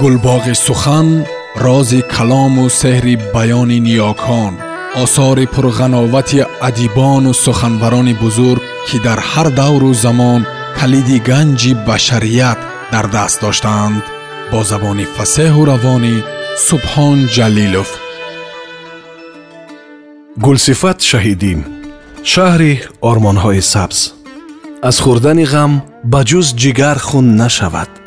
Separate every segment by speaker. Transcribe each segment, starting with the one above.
Speaker 1: гулбоғи сухан рози калому сеҳри баёни ниёкон осори пурғановати адибону суханбарони бузург ки дар ҳар давру замон калиди ганҷи башарият дар даст доштаанд бо забони фасеҳу равонӣ субҳон ҷалилов.
Speaker 2: Гулсифат шаҳидӣ шаҳри ормонҳои сабз. Аз хӯрдани ғам ба ҷуз ҷигар хун нашавад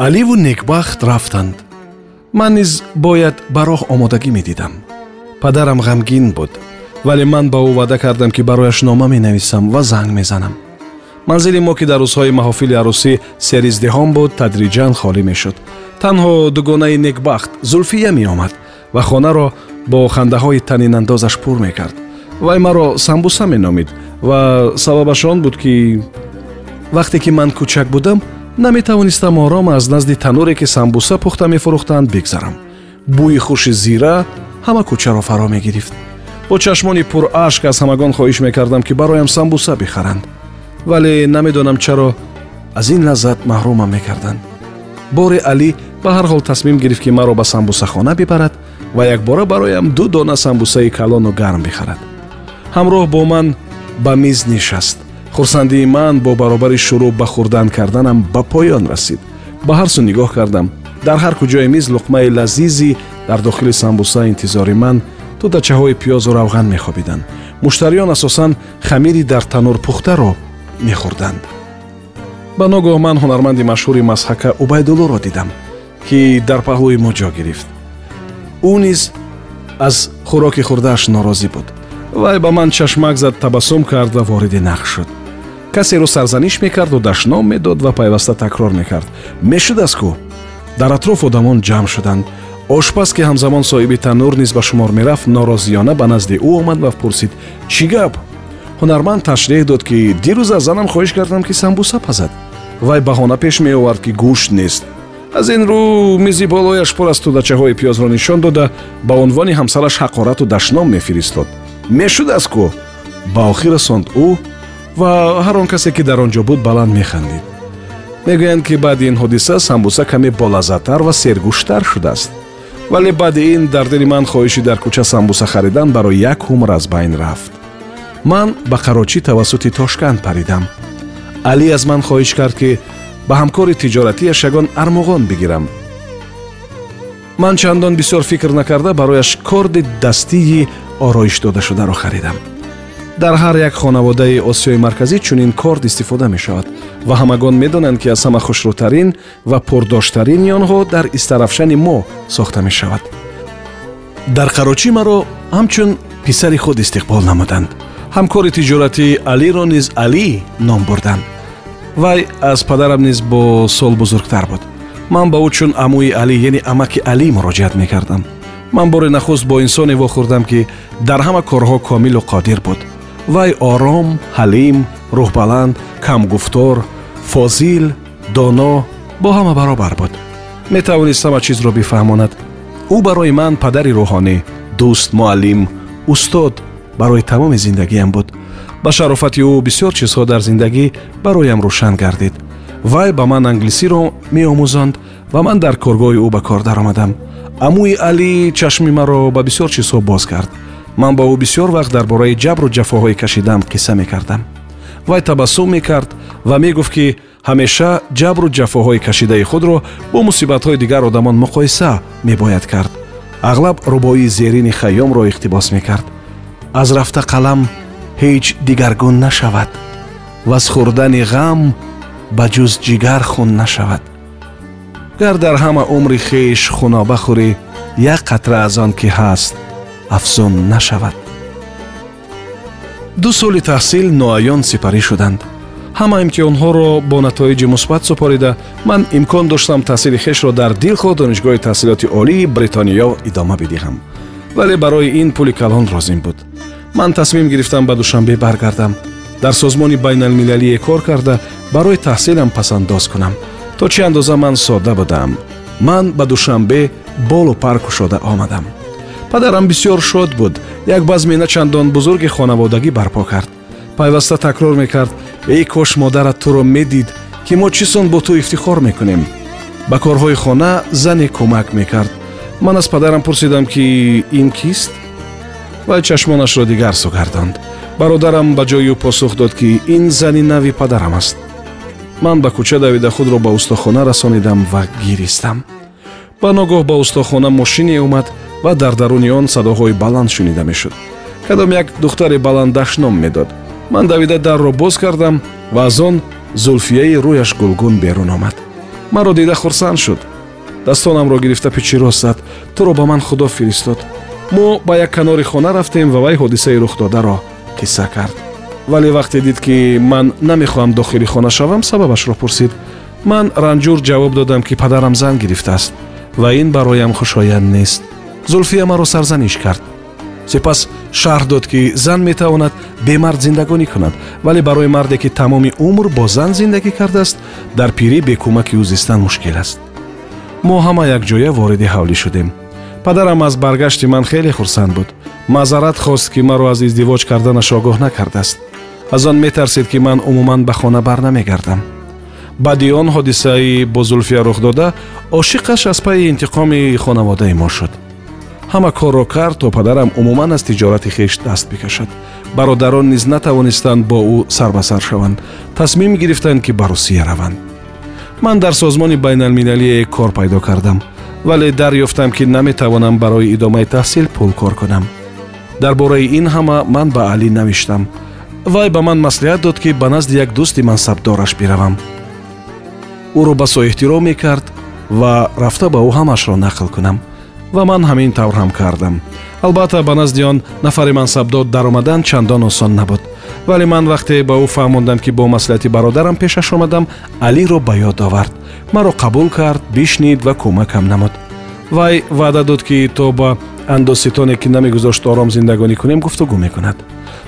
Speaker 2: аливу некбахт рафтанд. Ман низ бояд ба роҳ омодагӣ медидам. Падарам ғамгин буд вале ман ба ӯ ваъда кардам ки барояш нома менависам ва занг мезанам. Манзили мо ки дар рӯзҳои маҳофили арӯсӣ сериздиҳом буд тадриҷан холӣ мешуд. Танҳо дугонаи некбахт зулфия меомад ва хонаро бо хандаҳои танинандозаш пур мекард. Вай маро самбуса меномид ва сабабаш он буд ки вақте ки ман кӯчак будам наметавонистам ором аз назди тануре ки самбуса пухта мефурӯхтанд бигзарам. Бӯи хуши зира ҳама кӯчаро фаро мегирифт. Бо чашмони пурашк аз ҳамагон хоҳиш мекардам ки бароям самбуса бихаранд. Вале намедонам чаро аз ин лаззат маҳрумам мекарданд. Бори алӣ ба ҳар ҳол тасмим гирифт ки маро ба самбусахона бибарад ва якбора бароям ду дона самбусаи калону гарм бихарад. Ҳамроҳ бо ман ба миз нишаст хурсандии ман бо баробари шурӯъ ба хӯрдан карданам ба поён расид. Ба ҳар су нигоҳ кардам. Дар ҳар куҷои миз луқмаи лазизи дар дохили самбуса интизори ман дудачаҳои пиёзу равған мехобиданд. Муштариён асосан хамири дар танур пухтаро мехӯрданд ба ногоҳ ман ҳунарманди машҳури мазҳака убайдуллоро дидам ки дар паҳлӯи мо ҷо гирифт. Ӯ низ аз хӯроки хӯрдааш норозӣ буд. Вай ба ман чашмак зад табассум кард ва вориди нақш шуд касеро сарзаниш мекарду дашном медод ва пайваста такрор мекард. Мешудааст кӯ дар атроф одамон ҷамъ шуданд. Ошпаз ки ҳамзамон соҳиби танур низ ба шумор мерафт норозиёна ба назди ӯ омад ва пурсид чӣ гап? Ҳунарманд ташреҳ дод ки дирӯз аз занам хоҳиш кардам ки самбуса пазад вай баҳона пеш меовард ки гӯшт нест. Аз ин рӯ мизи болояш пур аз тудачаҳои пиёзро нишон дода ба унвони ҳамсараш ҳақорату дашном мефиристод. Мешудааст кӯ ба охир расонд ӯ ва ҳар он касе ки дар он ҷо буд баланд механдид. Мегӯянд ки баъди ин ҳодиса самбуса каме болаззаттар ва сергӯшттар шудааст. Вале баъди ин дар дили ман хоҳиши дар кӯча самбуса харидан барои як умр аз байн рафт. Ман ба қарочӣ тавассути тошканд паридам. Алӣ аз ман хоҳиш кард ки ба ҳамкори тиҷоратияш ягон армуғон бигирам. Ман чандон бисёр фикр накарда барояш корди дастии ороиштодашударо харидам дар ҳар як хонаводаи осиёи марказӣ чунин корд истифода мешавад ва ҳамагон медонанд ки аз ҳама хушрӯтарин ва пурдоштарини онҳо дар истарафшани мо сохта мешавад. Дар қарочӣ маро ҳамчун писари худ истиқбол намуданд. Ҳамкори тиҷоратии алиро низ алӣ ном бурданд. Вай аз падарам низ бо сол бузургтар буд. Ман ба ӯ чун амӯи алӣ яъне амаки алӣ муроҷиат мекардам. Ман бори нахуст бо инсоне вохӯрдам ки дар ҳама корҳо комилу қодир буд вай ором ҳалим рӯҳбаланд камгуфтор фозил доно бо ҳама баробар буд. Метавонист ҳама чизро бифаҳмонад. Ӯ барои ман падари рӯҳонӣ дӯст муаллим устод барои тамоми зиндагиам буд. Ба шарофати ӯ бисёр чизҳо дар зиндагӣ бароям рӯшан гардид. Вай ба ман англисиро меомӯзонд ва ман дар коргоҳи ӯ ба кор даромадам. Амӯи алӣ чашми маро ба бисёр чизҳо боз кард ман ба ӯ бисёр вақт дар бораи ҷабру ҷафоҳое кашидам қисса мекардам. Вай табассум мекард ва мегуфт ки ҳамеша ҷабру ҷафоҳои кашидаи худро бо мусибатҳои дигар одамон муқоиса мебояд кард. Аглаб рубоии зерини хайёмро иқтибос мекард. Аз рафта қалам ҳеҷ дигаргун нашавад. Ваз хӯрдани ғам ба ҷуз ҷигар хун нашавад. Гар дар ҳама умри хеш хуноба хӯрӣ як қатра аз он ки ҳаст афзун нашавад. Ду соли таҳсил ноаён сипарӣ шуданд. Ҳама имтиҳонҳоро бо натоиҷи мусбат супорида ман имкон доштам таҳсили хешро дар дилхо донишгоҳи таҳсилоти олии бритониё идома бидиҳам. Вале барои ин пули калон лозим буд. Ман тасмим гирифтам ба душанбе баргардам. Дар созмони байналмилалие кор карда барои таҳсилам пасандоз кунам. То чӣ андоза ман содда будам? Ман ба душанбе болу пар кушода омадам падарам бисёр шод буд. Як базми начандон бузурги хонаводагӣ барпо кард. Пайваста такрор мекард. Эй кош модарат туро медид ки мо чӣ сон бо ту ифтихор мекунем? Ба корҳои хона зане кӯмак мекард. Ман аз падарам пурсидам ки ин кист? Вай чашмонашро дигар су гардонд бародарам ба ҷои ӯ посух дод ки ин зани нави падарам аст. Ман ба кӯча давида худро ба устохона расонидам ва гиристам. Ба ногоҳ ба устохона мошине омад ва дар даруни он садоҳои баланд шунида мешуд. Кадом як духтари баландаш ном медод. Ман давида дарро боз кардам ва аз он зулфияи рӯяш гулгун берун омад. Маро дида хурсанд шуд. Дастонамро гирифта пичи рост зад. Туро ба ман худо фиристод. Мо ба як канори хона рафтем ва вай ҳодисаи рухдодаро қисса кард. Вале вақте дид ки ман намехоҳам дохили хона шавам сабабашро пурсид. Ман ранҷур ҷавоб додам ки падарам зан гирифтааст ва ин бароям хушоянд нест зулфия маро сарзаниш кард. Сипас шаҳр дод ки зан метавонад бемард зиндагонӣ кунад вале барои марде ки тамоми умр бо зан зиндагӣ кардааст дар пирӣ бекӯмаки ӯ зистан мушкил аст. Мо ҳама якҷоя вориди ҳавлӣ шудем. Падарам аз баргашти ман хеле хурсанд буд. Маъзарат хост ки маро аз издивоҷ карданаш огоҳ накардааст. Аз он метарсид ки ман умуман ба хона барнамегардам. Баъди он ҳодисаи бо зулфия рух дода ошиқаш аз пайи интиқоми хонаводаи мо шуд ҳама корро кард то падарам умуман аз тиҷорати хеш даст бикашад бародарон низ натавонистанд бо ӯ сарбасар шаванд. Тасмим гирифтанд ки ба русия раванд. Ман дар созмони байналмилалие кор пайдо кардам вале дарёфтам ки наметавонам барои идомаи таҳсил пул кор кунам дар бораи ин ҳама ман ба алӣ навиштам. Вай ба ман маслиҳат дод ки ба назди як дӯсти мансабдораш биравам. Ӯро ба соэҳтиром мекард ва рафта ба ӯ ҳамашро нақл кунам ва ман ҳамин тавр ҳам кардам. Албатта ба назди он нафари мансабдор даромадан чандон осон набуд. Вале ман вақте ба ӯ фаҳмондам ки бо маслиҳати бародарам пешаш омадам алиро ба ёд овард. Маро қабул кард бишнид ва кӯмакам намуд. Вай ваъда дод ки то ба андозситоне ки намегузошт ором зиндагонӣ кунем гуфтугӯ мекунад.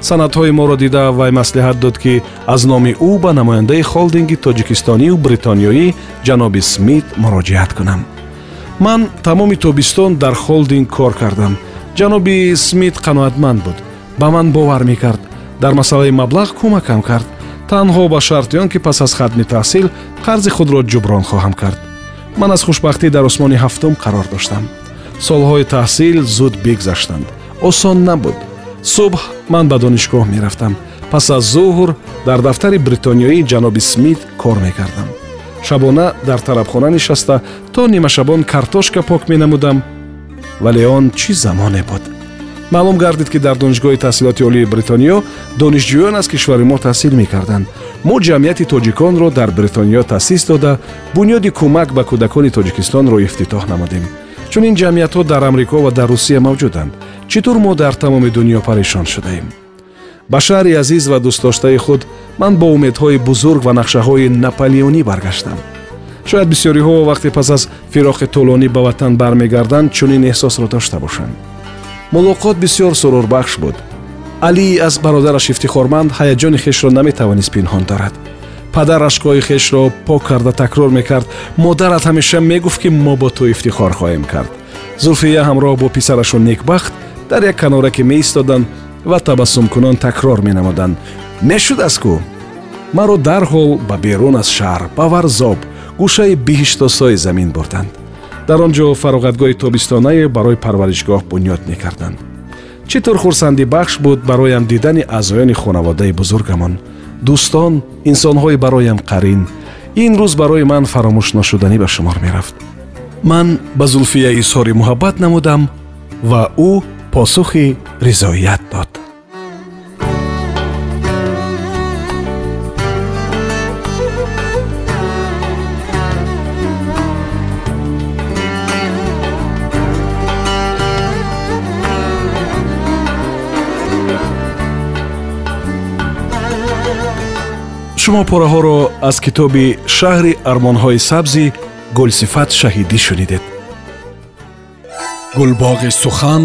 Speaker 2: Санадҳои моро дида вай маслиҳат дод ки аз номи ӯ ба намояндаи холдинги тоҷикистонию бритониёӣ ҷаноби смит муроҷиат кунам ман тамоми тобистон дар холдинг кор кардам. Ҷаноби смит қаноатманд буд. Ба ман бовар мекард. Дар масъалаи маблағ кӯмакам кард. Танҳо ба шарти он ки пас аз хатми таҳсил қарзи худро ҷуброн хоҳам кард. Ман аз хушбахтӣ дар осмони ҳафтум қарор доштам. Солҳои таҳсил зуд бигзаштанд. Осон набуд. Субҳ ман ба донишгоҳ мерафтам. Пас аз зуҳр дар дафтари бритониёи ҷаноби смит кор мекардам шабона дар тарабхона нишаста то нимашабон картошка пок менамудам. Вале он чӣ замоне буд? Маълум гардид ки дар донишгоҳи таҳсилоти олии бритониё донишҷӯён аз кишвари мо таҳсил мекарданд. Мо ҷамъияти тоҷиконро дар бритониё таъсис дода бунёди кӯмак ба кӯдакони тоҷикистонро ифтитоҳ намудем. Чунин ҷамъиятҳо дар амрико ва дар русия мавҷуданд. Чӣ тур мо дар тамоми дунё парешон шудаем ба шаҳри азиз ва дӯстдоштаи худ ман бо умедҳои бузург ва нақшаҳои наполеонӣ баргаштам. Шояд бисёриҳо вақте пас аз фироқи тӯлонӣ ба ватан бармегарданд чунин эҳсосро дошта бошанд. Мулоқот бисёр сурурбахш буд. Алӣ аз бародараш ифтихорманд ҳаяҷони хешро наметавонист пинҳон дорад. Падар ашкҳои хешро пок карда такрор мекард. Модарат ҳамеша мегуфт ки мо бо ту ифтихор хоҳем кард. Зулфия ҳамроҳ бо писарашу некбахт дар як канораке меистоданд ва табассумкунон такрор менамуданд. Мешудааст кӯ маро дарҳол ба берун аз шаҳр ба варзоб гӯшаи биҳиштосои замин бурданд. Дар он ҷо фароғатгоҳи тобистонае барои парваришгоҳ бунёд мекарданд. Чӣ тур хурсандибахш буд бароям дидани аъзоёни хонаводаи бузургамон. Дӯстон инсонҳои бароям қарин ин рӯз барои ман фаромӯшношуданӣ ба шумор мерафт. Ман ба зулфия изҳори муҳаббат намудам ва ӯ посухи ризоят дод шумо пораҳоро аз китоби шаҳри армонҳои сабзи гулсифат шаҳидӣ шунидед
Speaker 1: гулбоғи сухан